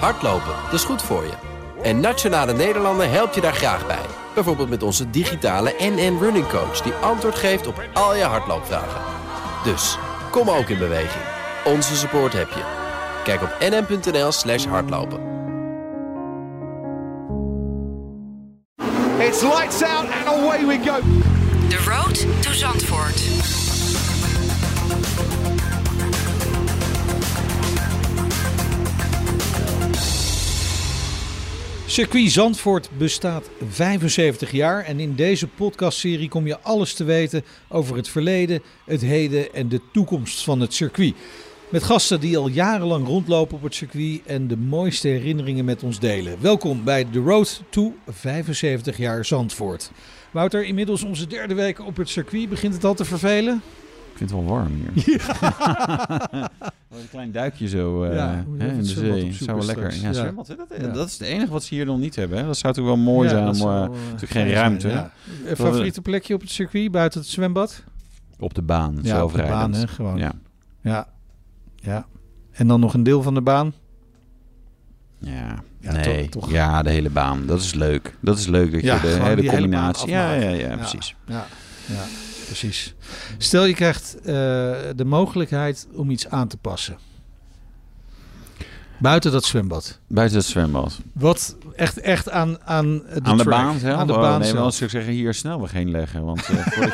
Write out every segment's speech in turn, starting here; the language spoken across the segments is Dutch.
Hardlopen, dat is goed voor je. En Nationale Nederlanden helpt je daar graag bij. Bijvoorbeeld met onze digitale NN Running Coach... die antwoord geeft op al je hardloopvragen. Dus, kom ook in beweging. Onze support heb je. Kijk op nn.nl slash hardlopen. It's lights out and away we go. The Road to Zandvoort. Circuit Zandvoort bestaat 75 jaar en in deze podcastserie kom je alles te weten over het verleden, het heden en de toekomst van het circuit. Met gasten die al jarenlang rondlopen op het circuit en de mooiste herinneringen met ons delen. Welkom bij The Road to 75 jaar Zandvoort. Wouter, inmiddels onze derde week op het circuit. Begint het al te vervelen? Ik vind het wel warm hier. een klein duikje zo uh, Ja, hè, in de zee. Dat zou wel lekker. Ja, zwembad, hè, dat, Ja. dat is het enige wat ze hier nog niet hebben. Hè. Dat zou toch wel mooi zijn. Om, zou eh, eh, natuurlijk geen ruimte. ja. Eh, Favoriete plekje op het circuit buiten het zwembad? Op de baan. Ja, op de baan, hè, gewoon. Ja. Ja. ja. En dan nog een deel van de baan? Ja. Ja, nee. toch- toch. ja, de hele baan. Dat is leuk. Dat is leuk dat Ja, je de hele combinatie. ja, ja, ja, Ja. precies. Ja, ja precies. Stel je krijgt eh, de mogelijkheid om iets aan te passen. Buiten dat zwembad. Buiten het zwembad. Wat echt, echt aan, aan de, aan de track, baan zelf? Aan de Oh, baan nee, maar zelf. zou ik zeggen hier snelweg heen leggen. Want eh,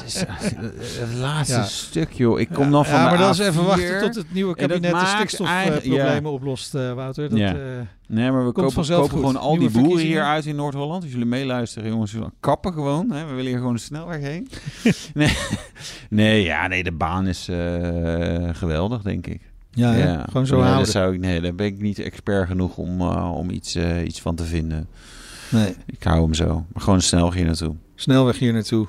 het is het laatste Ja. stuk, joh. Ik kom Ja, dan van ja, maar dan is A4. even wachten tot het nieuwe dat kabinet de stikstofproblemen oplost, eh, Wouter. Dat, Ja. eh, Nee, maar we kopen, gewoon al die boeren hier uit in Noord-Holland. Als jullie meeluisteren, jongens, kappen gewoon. Hè? We willen hier gewoon de snelweg heen. nee, nee, ja, nee, de baan is eh, geweldig, denk ik. ja, hè? gewoon zo nee, houden. dat zou ik, nee, daar ben ik niet expert genoeg om, om iets, iets van te vinden. Nee, Ik hou hem zo. Maar gewoon snel hier naartoe. snelweg hier naartoe.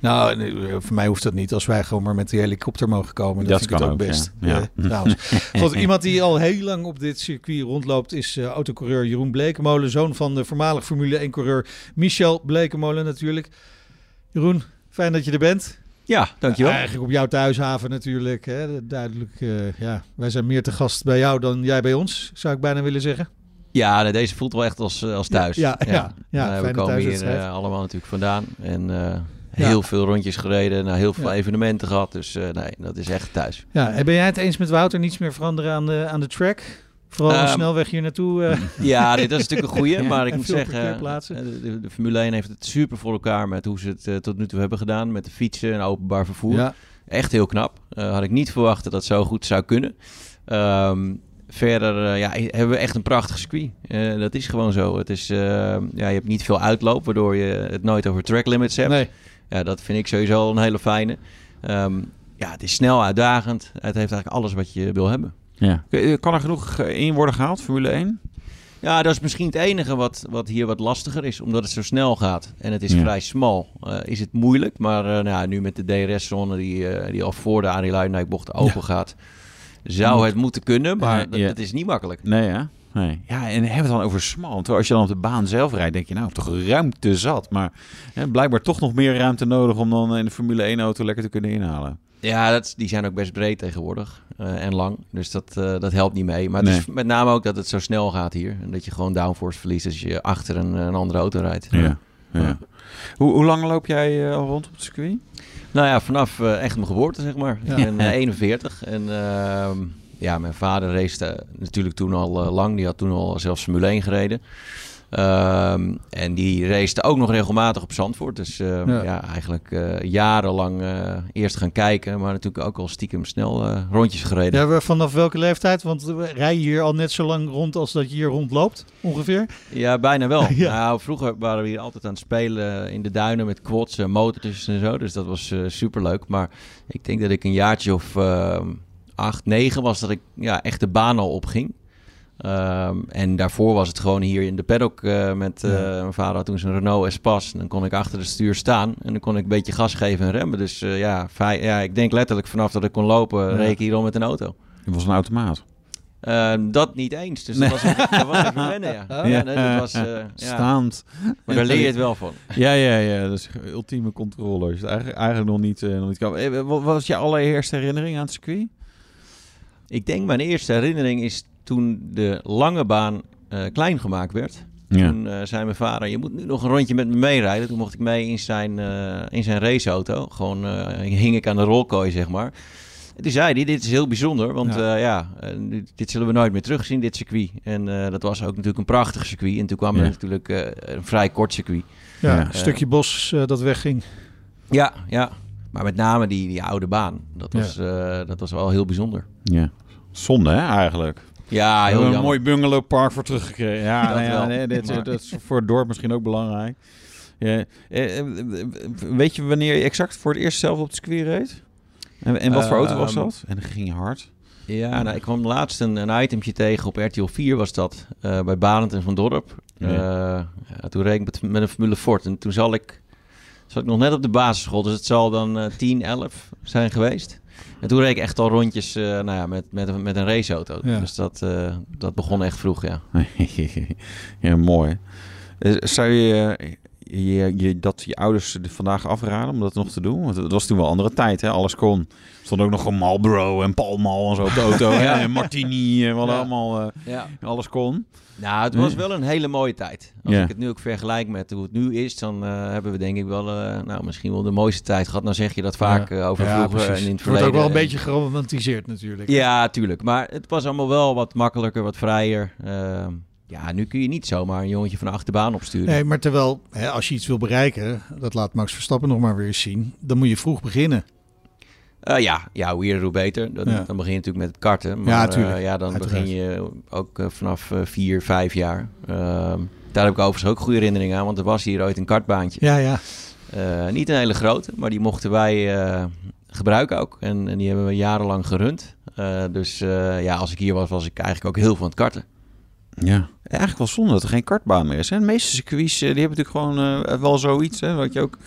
Nou, nee, voor mij hoeft dat niet. Als wij gewoon maar met die helikopter mogen komen, dan Dat vind ik kan het ook ook, best. ja. Ja. Eh, trouwens. God, iemand die al heel lang op dit circuit rondloopt is eh, autocoureur Jeroen Blekemolen. Zoon van de voormalig Formule 1-coureur Michel Blekemolen natuurlijk. Jeroen, fijn dat je er bent. Ja, dankjewel. Eigenlijk op jouw thuishaven natuurlijk. Hè. Duidelijk, eh, ja. Wij zijn meer te gast bij jou dan jij bij ons, zou ik bijna willen zeggen. Ja, deze voelt wel echt als, eh, als thuis. Ja, ja, ja, Eh, we komen hier eh, allemaal natuurlijk vandaan. En eh. Heel veel rondjes gereden. Nou, heel veel evenementen gehad. Dus eh, nee, dat is echt thuis. Ja, en ben jij het eens met Wouter? Niets meer veranderen aan de, aan de track? Vooral een Ehm, snelweg hier naartoe. eh, Ja, dit, dat is natuurlijk een goeie. Ja. Maar ik moet zeggen, eh, de, de, de Formule 1 heeft het super voor elkaar met hoe ze het tot nu toe hebben gedaan. Met de fietsen en openbaar vervoer. ja. Echt heel knap. Had ik niet verwacht dat dat zo goed zou kunnen. Ehm, verder ja, hebben we echt een prachtig circuit. Dat is gewoon zo. Het is, ja, je hebt niet veel uitloop, waardoor je het nooit over track limits hebt. Nee. Ja, dat vind ik sowieso al een hele fijne. Ehm, ja, het is snel, uitdagend. Het heeft eigenlijk alles wat je wil hebben. Ja. Kan er genoeg eh, in worden gehaald, Formule 1? Ja, dat is misschien het enige wat, wat hier wat lastiger is, omdat het zo snel gaat. En het is Ja. vrij smal. Eh, is het moeilijk, maar eh, nou, ja, nu met de DRS-zone die, eh, die al voor de Arie Luijendijk-bocht open gaat, zou het moeten kunnen, maar Ja, dat, ja. dat is niet makkelijk. Nee, hè? Nee. Ja, en hebben we het dan over smal? Want als je dan op de baan zelf rijdt, denk je, nou, toch ruimte zat. Maar hè, blijkbaar toch nog meer ruimte nodig om dan in de Formule 1-auto lekker te kunnen inhalen. Ja, dat, die zijn ook best breed tegenwoordig eh, en lang. Dus dat, eh, dat helpt niet mee. Maar het Nee. is met name ook dat het zo snel gaat hier. En dat je gewoon downforce verliest als je achter een, een andere auto rijdt. Ja. ja. Hoe, hoe lang loop jij eh, al rond op het circuit? Nou ja, vanaf echt mijn geboorte, zeg maar. Ja. Ik ben eh, 41 en ehm, ja, mijn vader race natuurlijk toen al eh, lang. Die had toen al zelfs Formule 1 gereden. Ehm, en die racete ook nog regelmatig op Zandvoort. Dus eh, Ja. ja. eigenlijk eh, jarenlang eh, eerst gaan kijken, maar natuurlijk ook al stiekem snel eh, rondjes gereden. Ja, vanaf welke leeftijd? Want we rijden hier al net zo lang rond als dat je hier rondloopt, ongeveer. Ja, bijna wel. Ja. Nou, vroeger waren we hier altijd aan het spelen in de duinen met quads en motortjes en zo. Dus dat was super superleuk. Maar ik denk dat ik een jaartje of eh, acht, negen was dat ik ja, echt de baan al opging. Ehm, en daarvoor was het gewoon hier in de paddock eh, met eh, Ja. mijn vader had toen zijn Renault Espas. En dan kon ik achter het stuur staan en dan kon ik een beetje gas geven en remmen. Dus eh, ja, vij- ja, ik denk letterlijk vanaf dat ik kon lopen, Ja. reed ik hier al met een auto. Het was een automaat. Ehm, dat niet eens. Dus Nee. dat was, dat was even wennen, ja. Oh. ja nee, dat was, ja. Staand. Maar daar leer je het wel van. Ja, ja, ja. Dat is ultieme controle. Het eigenlijk, eigenlijk nog niet, eh, nog niet kan. Wat was je allereerste herinnering aan het circuit? Ik denk mijn eerste herinnering is toen de lange baan eh, klein gemaakt werd. Ja. Toen eh, zei mijn vader, je moet nu nog een rondje met me meerijden. Toen mocht ik mee in zijn, eh, in zijn raceauto. Gewoon hing ik aan de rolkooi, zeg maar. En toen zei hij, dit is heel bijzonder, want Ja. ja, dit zullen we nooit meer terugzien, dit circuit. En dat was ook natuurlijk een prachtig circuit. En toen kwam Ja. er natuurlijk een vrij kort circuit. Ja, een stukje bos dat wegging. Ja, ja. Maar met name die, die oude baan. Dat was, dat was wel heel bijzonder. ja. Zonde, hè, eigenlijk. Ja, heel een mooi bungalowpark voor teruggekregen. Ja, Dat nou ja nee, dit, Maar- dat is voor het dorp misschien ook belangrijk. Ja, eh, eh, weet je wanneer je exact voor het eerst zelf op de circuit reed? En, en wat voor auto was Ehm, dat? En dan ging je hard. Ja, nou, ik kwam laatst een, een itemtje tegen op RTL 4 was dat. eh, bij Barend en Van Dorp. Ja. Ja, toen reed ik met, met een Formule Ford. En toen zal ik, zat ik nog net op de basisschool. Dus het zal dan eh 10, 11 zijn geweest. En toen reed ik echt al rondjes eh, nou ja, met, met, een- met een raceauto. Ja. Dus dat, eh, dat begon echt vroeg, ja. ja, mooi. Eh, Zou je, je, je dat je ouders vandaag afraden om dat nog te doen? Want het was toen wel een andere tijd, hè? Alles kon. Er stond ook nog een Marlboro en Pall Mall en zo op de auto. hè? En Martini, en wat Ja. allemaal, eh, ja. alles kon. Nou, het was wel een hele mooie tijd. Als Ja. ik het nu ook vergelijk met hoe het nu is, dan eh, hebben we denk ik wel, eh, nou, misschien wel de mooiste tijd gehad. Nou zeg je dat vaak Ja. over Ja, vroeger precies. en in het Het wordt verleden. ook wel een En- beetje geromantiseerd natuurlijk. Ja, tuurlijk. Maar het was allemaal wel wat makkelijker, wat vrijer. Ja, nu kun je niet zomaar een jongetje van de achterbaan opsturen. Nee, maar terwijl, hè, als je iets wil bereiken, dat laat Max Verstappen nog maar weer eens zien, dan moet je vroeg beginnen. Eh, ja, ja, hoe eerder hoe beter. Dan, Ja. dan begin je natuurlijk met het karten. Maar Ja, ja, ja, dan Uiteraard. begin je ook eh, vanaf eh, vier, vijf jaar. Ehm, daar heb ik overigens ook goede herinneringen aan, want er was hier ooit een kartbaantje. Ja, ja. Eh, niet een hele grote, maar die mochten wij eh, gebruiken ook. En, en die hebben we jarenlang gerund. Eh, dus eh, ja, als ik hier was, was ik eigenlijk ook heel aan het karten. Ja. Eigenlijk wel zonde dat er geen kartbaan meer is. Hè? De meeste circuits eh, die hebben natuurlijk gewoon eh, wel zoiets. Hè? Dat, je ook,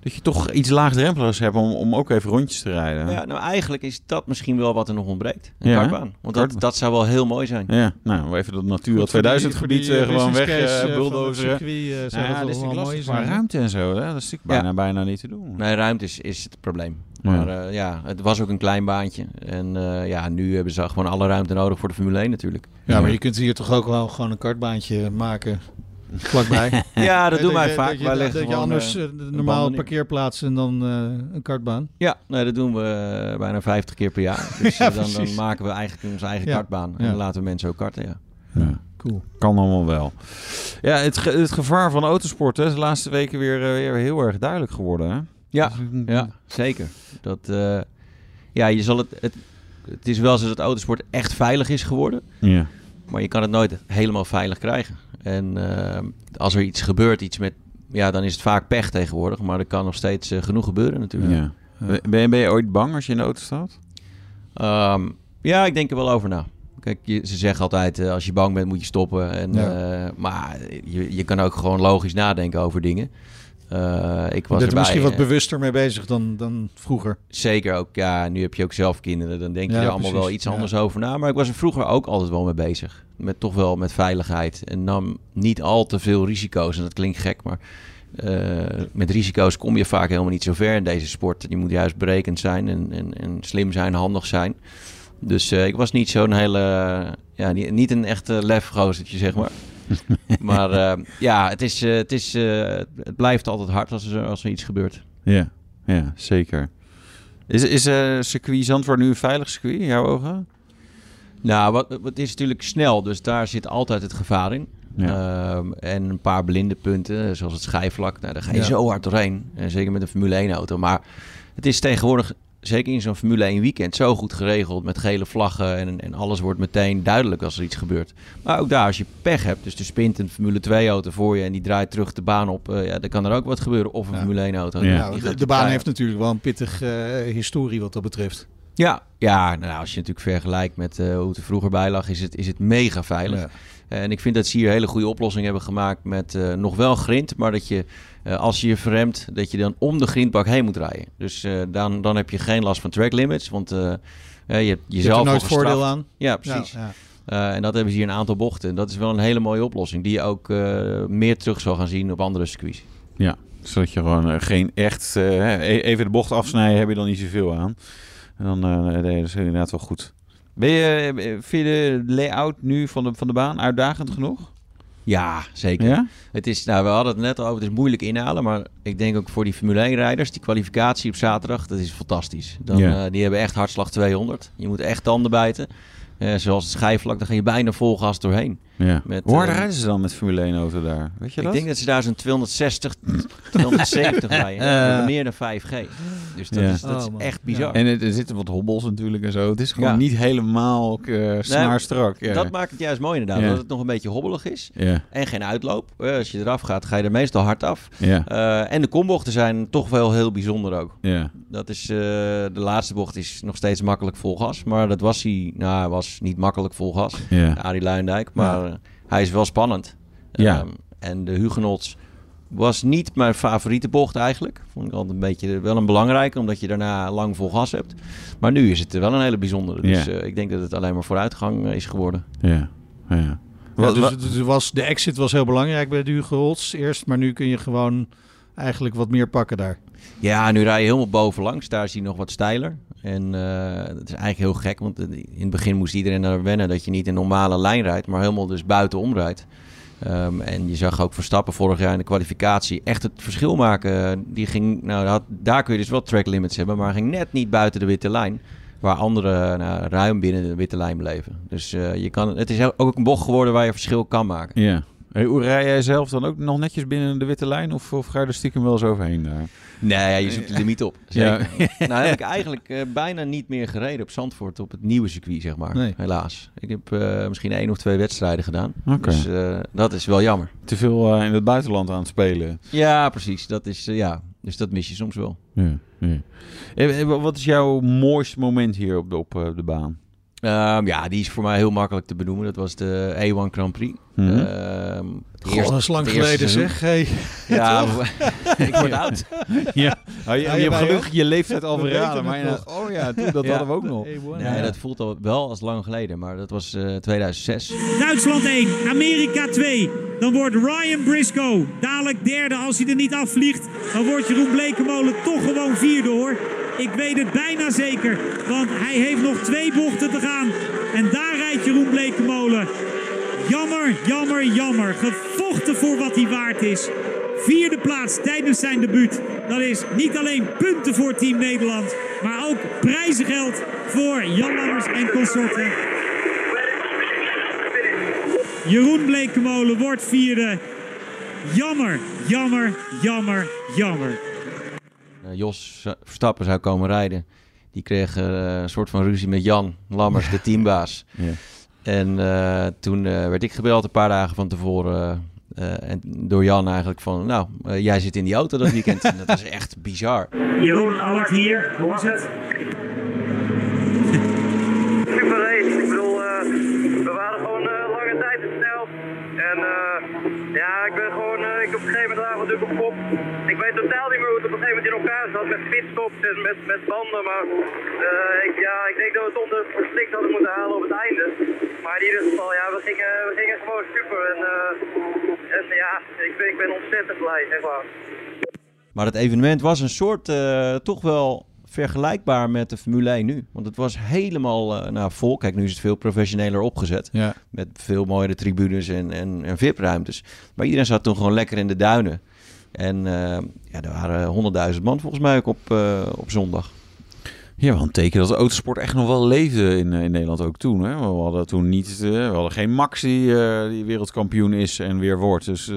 dat je toch iets laagdrempeligs hebt om, om ook even rondjes te rijden. Ja, nou eigenlijk is dat misschien wel wat er nog ontbreekt. Een Ja, kartbaan. Want dat, kartbaan. dat zou wel heel mooi zijn. Ja, nou, even dat Natura Goed, voor die- 2000 voor die, gebied eh, gewoon weg eh, eh, eh, zou Ja, dat is natuurlijk mooi lastig zijn. qua ruimte en zo. Hè? Dat is natuurlijk Ja. bijna, bijna niet te doen. Nee, ruimte is, is het probleem. Ja. Maar eh, ja, het was ook een klein baantje. En eh, ja, nu hebben ze gewoon alle ruimte nodig voor de Formule 1 natuurlijk. Ja, maar je kunt hier toch ook wel gewoon een kartbaantje maken vlakbij. Ja, dat doen wij vaak. Dat je, wij dat leggen je anders eh, eh, normaal banden neer. parkeerplaats en dan eh, een kartbaan. Ja, nee, dat doen we bijna 50 keer per jaar. Dus Ja, dan, dan maken we eigenlijk onze eigen Ja. kartbaan. En Ja. dan laten we mensen ook karten, ja. Ja. Cool. Kan allemaal wel. Ja, het, ge- het gevaar van autosport hè, is de laatste weken weer, weer heel erg duidelijk geworden. Hè? Ja, Dus, ja zeker. Dat, eh, ja, je zal het, het, het is wel zo dat autosport echt veilig is geworden. ja. Maar je kan het nooit helemaal veilig krijgen. En eh, als er iets gebeurt, iets met... Ja, dan is het vaak pech tegenwoordig. Maar er kan nog steeds eh, genoeg gebeuren natuurlijk. Ja. Ben, je, ben je ooit bang als je in de auto staat? Ehm, ja, ik denk er wel over na. Kijk, je, ze zeggen altijd, als je bang bent moet je stoppen. En, Ja. maar je, je kan ook gewoon logisch nadenken over dingen. Eh, ik was bent er misschien wat eh, bewuster mee bezig dan, dan vroeger. Zeker ook, ja, nu heb je ook zelf kinderen. Dan denk je Ja, er allemaal wel iets ja. anders over na. Maar ik was er vroeger ook altijd wel mee bezig. Met toch wel met veiligheid. En nam niet al te veel risico's. En dat klinkt gek, maar eh, met risico's kom je vaak helemaal niet zo ver in deze sport. Je moet juist berekend zijn en, en, en slim zijn, handig zijn. Dus ik was niet zo'n hele, ja, niet, niet een echte lefgozertje, zeg maar. maar eh, ja, het, is, eh, het, is, eh, het blijft altijd hard als er, als er iets gebeurt. Ja, ja zeker. Is, is circuit Zandvoort nu een veilig circuit in jouw ogen? Nou, wat, wat is natuurlijk snel, dus daar zit altijd het gevaar in. Ja. Ehm, en een paar blinde punten, zoals het schijfvlak. Nou, daar ga je Ja. zo hard doorheen. En zeker met een Formule 1 auto. Maar het is tegenwoordig, zeker in zo'n Formule 1 weekend, zo goed geregeld. Met gele vlaggen en, en alles wordt meteen duidelijk als er iets gebeurt. Maar ook daar, als je pech hebt, dus er spint een Formule 2 auto voor je en die draait terug de baan op. eh, ja, dan kan er ook wat gebeuren. Of een Ja. Formule 1 auto. Ja. Nou, de, baan heeft natuurlijk wel een pittig eh, historie wat dat betreft. Ja, ja nou, als je natuurlijk vergelijkt met eh, hoe het er vroeger bij lag, is het, is het mega veilig. Ja. En ik vind dat ze hier een hele goede oplossing hebben gemaakt met eh, nog wel grind, maar dat je eh, als je je verremt, dat je dan om de grindbak heen moet rijden. Dus eh, dan, dan heb je geen last van track limits, want je hebt Je hebt jezelf er nooit voordeel aan. Ja, precies. Ja, ja. Eh, en dat hebben ze hier een aantal bochten. En dat is wel een hele mooie oplossing, die je ook eh, meer terug zal gaan zien op andere circuits. Ja, zodat je gewoon geen echt... e- even de bocht afsnijden heb je dan niet zoveel aan. En dan eh nee, dat is inderdaad wel goed. Ben je, vind je de layout nu van de, van de baan uitdagend genoeg? Ja, zeker. Ja? Het is, nou, we hadden het net al over, het is moeilijk inhalen. Maar ik denk ook voor die Formule 1-rijders, die kwalificatie op zaterdag, dat is fantastisch. Dan, Ja. eh, die hebben echt hartslag 200. Je moet echt tanden bijten. Eh, zoals het schijfvlak, daar ga je bijna vol gas doorheen. Ja. Met, Hoe hard eh, rijden ze dan met Formule 1 auto daar? Weet je Ik dat? denk dat ze daar zo'n 260, 270 rijden. Meer dan 5G. Dus dat Ja. is, dat is Oh, echt bizar. En het- er zitten wat hobbels natuurlijk en zo. Het is gewoon Ja. niet helemaal uh, snaar strak. Ja. Dat maakt het juist mooi inderdaad. Ja. Dat het nog een beetje hobbelig is. ja, En geen uitloop. Eh, als je eraf gaat, ga je er meestal hard af. ja, Eh, en de kombochten zijn toch wel heel bijzonder ook. ja. Dat is, eh, de laatste bocht is nog steeds makkelijk vol gas. Maar dat was hij, nou, was niet makkelijk vol gas. ja. Arie Luijendijk. Maar eh, hij is wel spannend. Ja. Ehm, en de Hugenots was niet mijn favoriete bocht eigenlijk. Vond ik altijd een beetje wel een belangrijke, omdat je daarna lang vol gas hebt. Maar nu is het wel een hele bijzondere. Dus Ja. eh, ik denk dat het alleen maar vooruitgang eh, is geworden. ja. ja. Ja, dus, was, de exit was heel belangrijk bij de Hugo Holtz eerst, maar nu kun je gewoon eigenlijk wat meer pakken daar. Ja, nu rij je helemaal bovenlangs. Daar is hij nog wat steiler. En eh, dat is eigenlijk heel gek, want in het begin moest iedereen er wennen dat je niet een normale lijn rijdt, maar helemaal dus buitenom rijdt. Ehm, en je zag ook Verstappen vorig jaar in de kwalificatie echt het verschil maken. Die ging, nou, had, daar kun je dus wel track limits hebben, maar ging net niet buiten de witte lijn. Waar anderen nou, ruim binnen de witte lijn bleven. Dus eh, je kan, het is ook een bocht geworden waar je verschil kan maken. ja. Hoe rij jij zelf dan ook nog netjes binnen de witte lijn? Of, of ga je er stiekem wel eens overheen daar? Nee, ja, je zoekt de limiet op. Ja. Zeker. nou heb ik eigenlijk eh, bijna niet meer gereden op Zandvoort op het nieuwe circuit, zeg maar. Nee. Helaas. Ik heb eh, misschien één of twee wedstrijden gedaan. Oké. Dus eh, dat is wel jammer. Te veel eh, in het buitenland aan het spelen. Ja, precies. Dat is, eh, ja. Dus dat mis je soms wel. Ja, ja. Wat is jouw mooiste moment hier op de, op eh, de baan? Ehm, ja, die is voor mij heel makkelijk te benoemen. Dat was de A1 Grand Prix. Mhm. Ehm, eerste- dat is lang geleden zeg. Hey. Ja, ik word oud. ja. Oh, je, hebt gelukkig je leeftijd al verraden. Maar oh ja, toen, dat Ja. hadden we ook nog. Nee, dat voelt al wel als lang geleden. Maar dat was eh 2006. Duitsland 1, Amerika 2. Dan wordt Ryan Briscoe dadelijk derde als hij er niet afvliegt. Dan wordt Jeroen Blekemolen toch gewoon vierde hoor. Ik weet het bijna zeker, want hij heeft nog twee bochten te gaan. En daar rijdt Jeroen Blekemolen. Jammer, jammer, jammer. Gevochten voor wat hij waard is. Vierde plaats tijdens zijn debuut. Dat is niet alleen punten voor Team Nederland, maar ook prijzengeld voor Jan en consorten. Jeroen Blekemolen wordt vierde. Jammer, jammer, jammer, jammer. Jos Verstappen zou komen rijden. Die kreeg eh, een soort van ruzie met Jan Lammers, de teambaas. Ja. En eh, toen eh, werd ik gebeld een paar dagen van tevoren. eh, en door Jan eigenlijk van, nou, jij zit in die auto dat weekend. En dat is echt bizar. Jeroen, Allard hier. Hoe was het? super race. Ik bedoel, eh, we waren gewoon eh, lange tijd te snel. En eh, ja, ik ben gewoon, eh, ik op een gegeven moment lag natuurlijk op kop. Ik weet totaal niet meer hoe het op een gegeven moment in elkaar zat met pitstops en met, met banden. Maar eh, ik, ja, ik denk dat we het onder verslikt hadden moeten halen op het einde. Maar in ieder geval, ja, we gingen, we gingen gewoon super. En, eh, en ja, ik ben, ik ben ontzettend blij, echt waar. Maar het evenement was een soort, eh, toch wel vergelijkbaar met de Formule 1 nu. Want het was helemaal eh, nou, vol. Kijk, nu is het veel professioneler opgezet. Ja. Met veel mooiere tribunes en, en, en VIP-ruimtes. Maar iedereen zat toen gewoon lekker in de duinen. En eh, ja, er waren honderdduizend man volgens mij ook op, eh, op zondag. Ja, wel een teken dat de autosport echt nog wel leefde in, eh, in Nederland ook toen. Hè? We hadden toen niet, eh, we hadden geen Max die, die wereldkampioen is en weer wordt. Dus eh,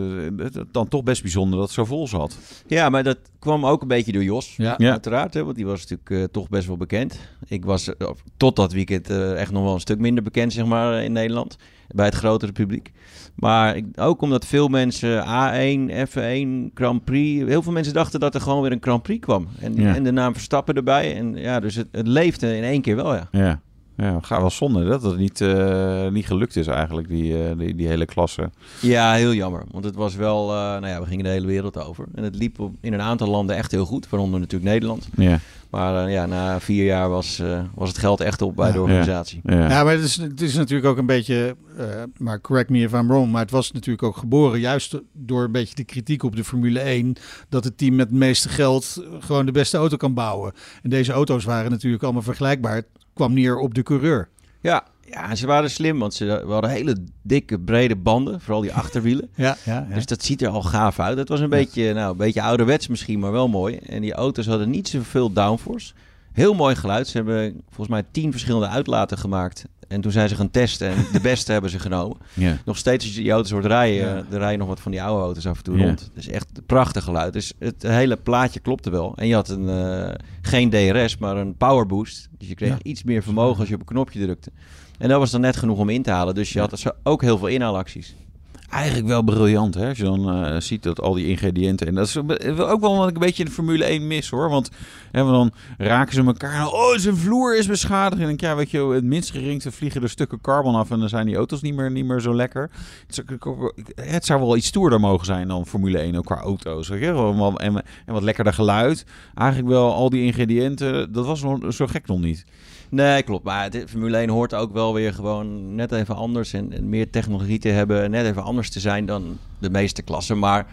dan toch best bijzonder dat het zo vol zat. Ja, maar dat kwam ook een beetje door Jos. Ja. Ja. Uiteraard, hè, want die was natuurlijk eh, toch best wel bekend. Ik was tot dat weekend eh, echt nog wel een stuk minder bekend, zeg maar, in Nederland. Bij het grotere publiek. Maar ik, ook omdat veel mensen A1, F1, Grand Prix... Heel veel mensen dachten dat er gewoon weer een Grand Prix kwam. En, Ja. en de naam Verstappen erbij. En ja, dus het, het leefde in één keer wel, ja. Ja, ja ga wel zonde dat het niet, eh, niet gelukt is eigenlijk, die, eh, die, die hele klasse. Ja, heel jammer. Want het was wel... eh, nou ja, we gingen de hele wereld over. En het liep op- in een aantal landen echt heel goed. Waaronder natuurlijk Nederland. Ja, Maar eh, ja, na vier jaar was, eh, was het geld echt op bij de organisatie. ja. Ja, maar het is, het is natuurlijk ook een beetje, eh, maar correct me if I'm wrong, maar het was natuurlijk ook geboren juist door een beetje de kritiek op de Formule 1, dat het team met het meeste geld gewoon de beste auto kan bouwen. En deze auto's waren natuurlijk allemaal vergelijkbaar. Het kwam neer op de coureur. Ja, ja, ze waren slim, want ze we hadden hele dikke, brede banden. Vooral die achterwielen. Ja, ja, ja. Dus dat ziet er al gaaf uit. Het was een beetje, nou, een beetje ouderwets misschien, maar wel mooi. En die auto's hadden niet zoveel downforce. Heel mooi geluid. Ze hebben volgens mij tien verschillende uitlaten gemaakt. En toen zijn ze gaan testen en de beste hebben ze genomen. Ja. Nog steeds als je die auto's hoort rijden, Ja. er rijden nog wat van die oude auto's af en toe Ja. rond. Is echt prachtig geluid. Dus het hele plaatje klopte wel. En je had een, eh, geen DRS, maar een power boost. Dus je kreeg iets meer vermogen als je op een knopje drukte. En dat was dan net genoeg om in te halen. Dus je had zo ook heel veel inhaalacties. Eigenlijk wel briljant, hè? Als je dan eh, ziet dat al die ingrediënten... En dat is ook wel wat ik een beetje in de Formule 1 mis, hoor. Want hè, dan raken ze elkaar... Oh, zijn vloer is beschadigd. En dan denk ja, weet je, het minst geringste vliegen er stukken carbon af... en dan zijn die auto's niet meer, niet meer zo lekker. Het zou, wel iets stoerder mogen zijn dan Formule 1, ook qua auto's. Weet je? wel. En, en wat lekkerder geluid. Eigenlijk wel al die ingrediënten, dat was zo gek nog niet. Nee, klopt. Maar het, Formule 1 hoort ook wel weer gewoon net even anders. En, en meer technologie te hebben. en Net even anders te zijn dan de meeste klassen. Maar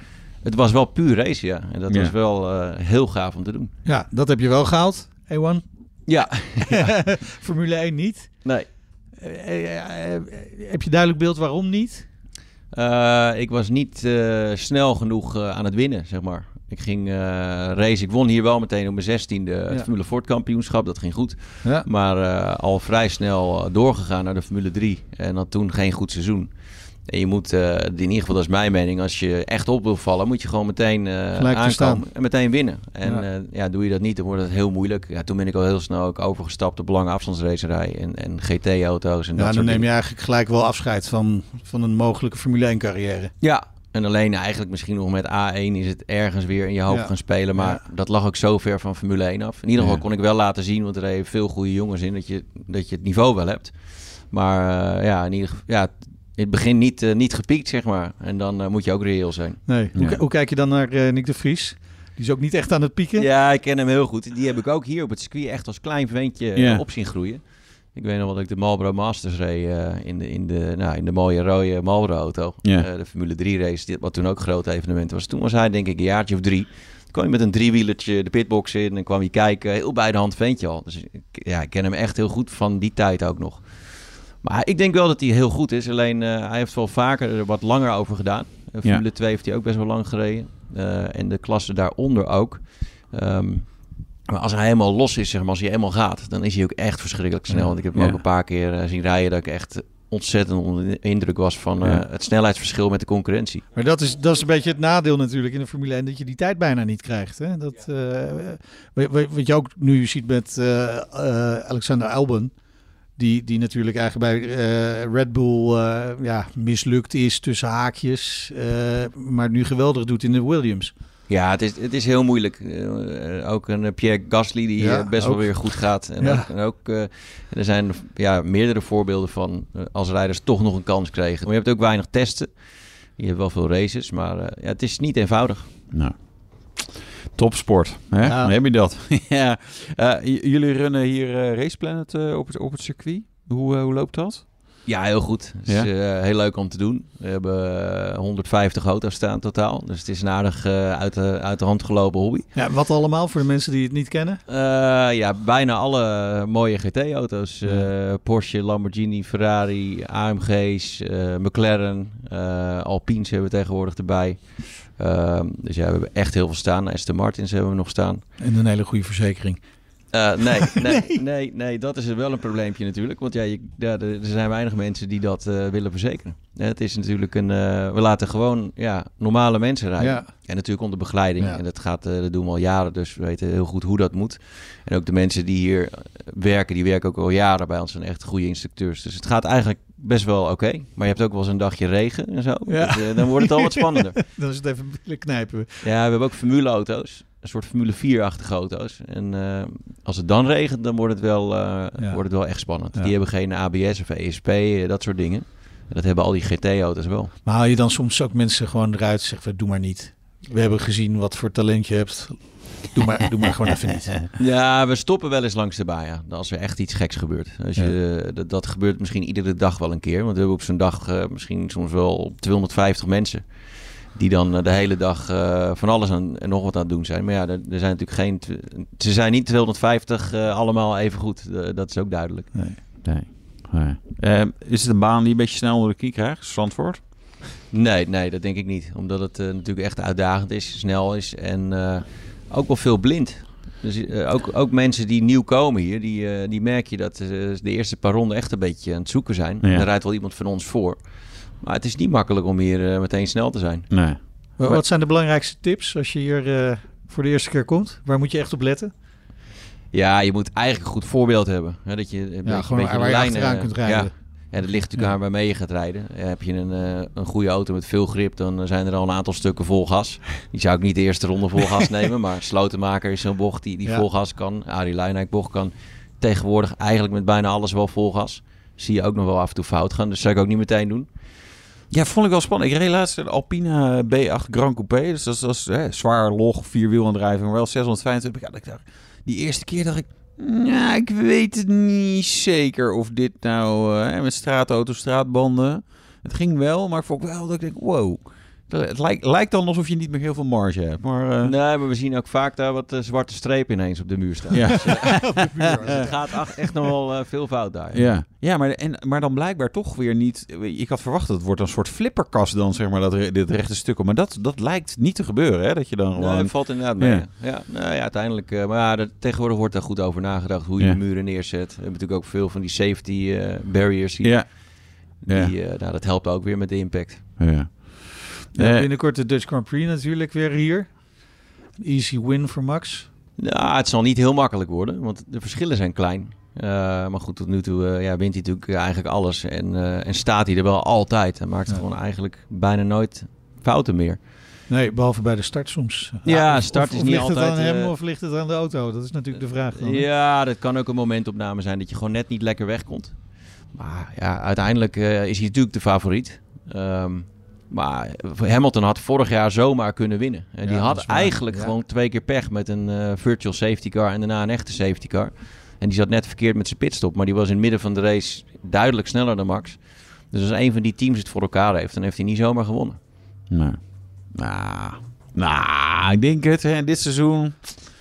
het was wel puur race, ja. En dat Ja. was wel eh, heel gaaf om te doen. ja, dat heb je wel gehaald, A1. Ja. Formule 1 niet. Nee. Eh, eh, heb je duidelijk beeld waarom niet? Eh, ik was niet eh, snel genoeg eh, aan het winnen, zeg maar. Ik ging eh race. Ik won hier wel meteen op mijn zestiende het Ja. Formule Ford kampioenschap. Dat ging goed. Ja. Maar eh, al vrij snel eh, doorgegaan naar de Formule 3. En had toen geen goed seizoen. En je moet, in ieder geval dat is mijn mening, als je echt op wil vallen, moet je gewoon meteen te aankomen en meteen winnen. En Ja. ja. ja, doe je dat niet, dan wordt het heel moeilijk. Ja, toen ben ik al heel snel ook overgestapt op lange afstandsracerij en, en GT-auto's en Ja, dat dan neem je eigenlijk gelijk wel afscheid van, van een mogelijke Formule 1 carrière. Ja, en alleen eigenlijk misschien nog met A1 is het ergens weer in je hoofd Ja. gaan spelen. Maar Ja. dat lag ook zo ver van Formule 1 af. In ieder geval Ja. kon ik wel laten zien, want er reden veel goede jongens in, dat je, dat je het niveau wel hebt. Maar eh, ja, in ieder geval, ja, in het begin niet, eh, niet gepiekt, zeg maar. En dan eh, moet je ook reëel zijn. Nee. Hoe, Ja. hoe kijk je dan naar Nick de Vries? Die is ook niet echt aan het pieken. Ja, ik ken hem heel goed. Die heb ik ook hier op het circuit echt als klein ventje Ja. op zien groeien. Ik weet nog wel dat ik de Marlboro Masters reed eh, in, de, in, de, nou, in de mooie rode Marlboro auto. Ja. Eh, de Formule 3 race, dit- wat toen ook een groot evenement was. Toen was hij denk ik een jaartje of drie. Toen kwam je met een driewielertje de pitbox in en kwam je kijken. Heel bij de hand ventje al. Dus ik, ja, ik ken hem echt heel goed van die tijd ook nog. Maar ik denk wel dat hij heel goed is. Alleen eh, hij heeft wel vaker er wat langer over gedaan. Ja. Formule 2 heeft hij ook best wel lang gereden. En de klasse daaronder ook. Ehm, maar als hij helemaal los is, zeg maar, als hij helemaal gaat, dan is hij ook echt verschrikkelijk snel. Want ik heb hem Ja. ook een paar keer eh, zien rijden dat ik echt ontzettend onder de indruk was van eh, het snelheidsverschil met de concurrentie. Maar dat is, dat is een beetje het nadeel natuurlijk in de Formule 1, dat je die tijd bijna niet krijgt. Hè? Dat, eh, wat- je ook nu ziet met eh, eh, Alexander Albon, die, die natuurlijk eigenlijk bij eh, Red Bull eh, ja, mislukt is tussen haakjes, eh, maar nu geweldig doet in de Williams. Ja, het is, het is heel moeilijk. Eh, ook een eh, Pierre Gasly die Ja, eh, best ook. wel weer goed gaat. En Ja. ook, en ook eh, er zijn ja, meerdere voorbeelden van eh, als rijders toch nog een kans kregen. Maar je hebt ook weinig testen. Je hebt wel veel races, maar eh, ja, het is niet eenvoudig. Nou, topsport. Hè? Ja. Dan heb je dat. ja. Eh, jullie runnen hier eh Race Planet eh, op, het, op het circuit. Hoe, eh, hoe loopt dat? Ja, heel goed. Het is Ja? eh, heel leuk om te doen. We hebben eh, 150 auto's staan totaal. Dus het is een aardig eh, uit, de, uit de hand gelopen hobby. Ja, wat allemaal voor de mensen die het niet kennen? Eh, ja, bijna alle mooie GT-auto's. Eh, Porsche, Lamborghini, Ferrari, AMG's, eh, McLaren, eh Alpines hebben we tegenwoordig erbij. Ehm, dus ja, we hebben echt heel veel staan. Aston Martins hebben we nog staan. En een hele goede verzekering. Eh, nee, nee, nee, nee, dat is wel een probleempje natuurlijk. Want ja, je, ja er zijn weinig mensen die dat eh, willen verzekeren. Eh, Het is natuurlijk een... we laten gewoon ja, normale mensen rijden. Ja. En natuurlijk onder begeleiding. Ja. En dat, gaat, dat doen we al jaren, dus we weten heel goed hoe dat moet. En ook de mensen die hier werken, die werken ook al jaren bij ons. zijn echt goede instructeurs. Dus het gaat eigenlijk best wel oké. Maar je hebt ook wel eens een dagje regen en zo. Ja. Dus, dan wordt het al wat spannender. Dan is het even knijpen. Ja, we hebben ook formuleauto's. Een soort Formule 4-achtige auto's. En eh, als het dan regent, dan wordt het wel, eh, Ja. wordt het wel echt spannend. Ja. Die hebben geen ABS of ESP, eh, dat soort dingen. En dat hebben al die GT-auto's wel. Maar haal je dan soms ook mensen gewoon eruit en zeg van, doe maar niet. We hebben gezien wat voor talent je hebt. Doe maar, doe maar gewoon even niet. Ja, we stoppen wel eens langs de baan, ja. Als er echt iets geks gebeurt. Als je, dat, dat gebeurt misschien iedere dag wel een keer. Want we hebben op zo'n dag misschien soms wel 250 mensen. Die dan eh, de hele dag eh, van alles aan, en nog wat aan het doen zijn. Maar ja, er, er zijn natuurlijk geen... Ze zijn niet 250 eh, allemaal even goed. Dat is ook duidelijk. Nee. Nee. Is het een baan die een beetje snel onder de knie krijgt, Zandvoort? Nee, nee, dat denk ik niet. Omdat het natuurlijk echt uitdagend is, snel is en ook wel veel blind. Dus ook, ook mensen die nieuw komen hier, die, die merk je dat eh, de eerste paar ronden echt een beetje aan het zoeken zijn. Ja. Er rijdt wel iemand van ons voor. Maar het is niet makkelijk om hier eh, meteen snel te zijn. Nee. Wat wat zijn de belangrijkste tips als je hier eh, voor de eerste keer komt? Waar moet je echt op letten? Ja, je moet eigenlijk een goed voorbeeld hebben. Hè, dat je een beetje, een gewoon beetje waar de je lijnen- achteraan kunt rijden. Ja. Ja, dat ligt natuurlijk aan waarmee je gaat rijden. Eh, Heb je een, eh, een goede auto met veel grip, dan zijn er al een aantal stukken vol gas. Die zou ik niet de eerste ronde vol gas nemen. Maar Slotenmaker is zo'n bocht die, die Ja. vol gas kan. Arie Luijendijk bocht kan tegenwoordig eigenlijk met bijna alles wel vol gas. Zie je ook nog wel af en toe fout gaan. Dus zou ik ook niet meteen doen. Ja, vond ik wel spannend. Ik reed laatst de Alpina B8 Grand Coupé. Dus dat is, hè, zwaar log, vierwielaandrijving, maar wel 625. Ja, ik dacht, die eerste keer dacht ik, nou, ik weet het niet zeker of dit nou eh, met straatauto, straatbanden. Het ging wel, maar ik vond wel dat ik denk, wow. Dat- Het lijkt, lijkt dan alsof je niet meer heel veel marge hebt. Maar eh, Nee, maar we zien ook vaak daar wat eh, zwarte strepen ineens op de muur staan. ja. Dus het gaat echt nog wel eh, veel fout daar. Ja, ja maar, en, maar dan blijkbaar toch weer niet. Ik had verwacht dat het wordt een soort flipperkast dan, zeg maar, dat, dit rechte stuk. Maar dat, dat lijkt niet te gebeuren, hè? Dat je dan Nee, gewoon... dat valt inderdaad mee. Ja. Nou, ja uiteindelijk. eh, maar ja, er- tegenwoordig wordt daar goed over nagedacht hoe je de muren neerzet. We hebben natuurlijk ook veel van die safety eh, barriers. Die, ja. Die, eh, nou, dat helpt ook weer met de impact. ja. Ja, Eh, binnenkort de Dutch Grand Prix natuurlijk weer hier. Easy win voor Max. Nou, het zal niet heel makkelijk worden, want de verschillen zijn klein. Eh, maar goed, tot nu toe eh, ja, wint hij natuurlijk eigenlijk alles. En, en staat hij er wel altijd. Hij maakt Ja. gewoon eigenlijk bijna nooit fouten meer. Nee, behalve bij de start soms. Ja, of- start of- is of niet ligt het altijd, aan hem of ligt het aan de auto? Dat is natuurlijk de vraag. Dan? Ja, dat kan ook een momentopname zijn dat je gewoon net niet lekker wegkomt. Maar ja, uiteindelijk is hij natuurlijk de favoriet. Ehm, maar Hamilton had vorig jaar zomaar kunnen winnen. En die Ja, had eigenlijk Ja. gewoon twee keer pech met een eh, virtual safety car en daarna een echte safety car. En die zat net verkeerd met zijn pitstop. Maar die was in het midden van de race duidelijk sneller dan Max. Dus als een van die teams het voor elkaar heeft, dan heeft hij niet zomaar gewonnen. Nou, nou, nou, ik denk het. Hè, dit seizoen.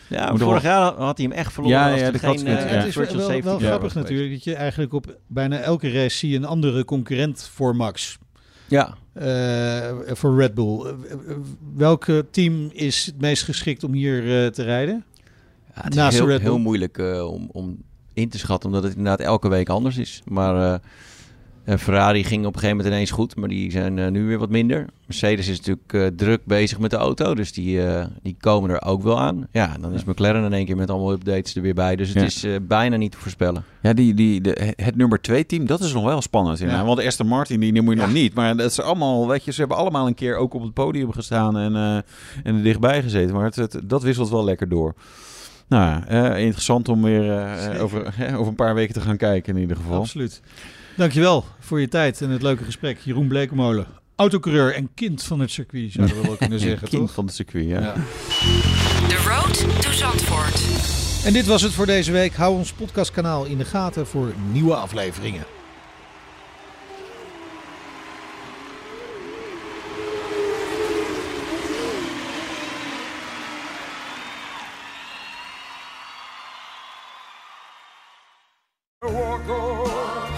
Ja, vorig wel- jaar had hij hem echt verloren. Ja, als ja, er dat geen eh, ja. Het is wel, grappig natuurlijk dat je eigenlijk op bijna elke race zie je een andere concurrent voor Max. Ja, Eh, voor Red Bull. Eh, eh, welke team is het meest geschikt om hier te rijden? Ja, het Naast is heel, Red Bull. heel moeilijk om, om in te schatten, omdat het inderdaad elke week anders is. Maar Ferrari ging op een gegeven moment ineens goed, maar die zijn eh, nu weer wat minder. Mercedes is natuurlijk eh, druk bezig met de auto, dus die, eh, die komen er ook wel aan. Ja, dan is McLaren in één keer met allemaal updates er weer bij. Dus het Ja. is eh, bijna niet te voorspellen. Ja, die, die, de, het nummer twee team, dat is nog wel spannend. Ja. Want de Aston Martin, die noem je Ja. nog niet. Maar dat is allemaal, weet je, ze hebben allemaal een keer ook op het podium gestaan en, eh, en er dichtbij gezeten. Maar het, het- dat wisselt wel lekker door. Nou, ja, eh, interessant om weer over, over een paar weken te gaan kijken in ieder geval. Absoluut. Dankjewel voor je tijd en het leuke gesprek. Jeroen Blekemolen, autocoureur en kind van het circuit, zouden we wel kunnen zeggen, Kind toch? van het circuit, ja. Ja. The Road to Zandvoort. En dit was het voor deze week. Hou ons podcastkanaal in de gaten voor nieuwe afleveringen.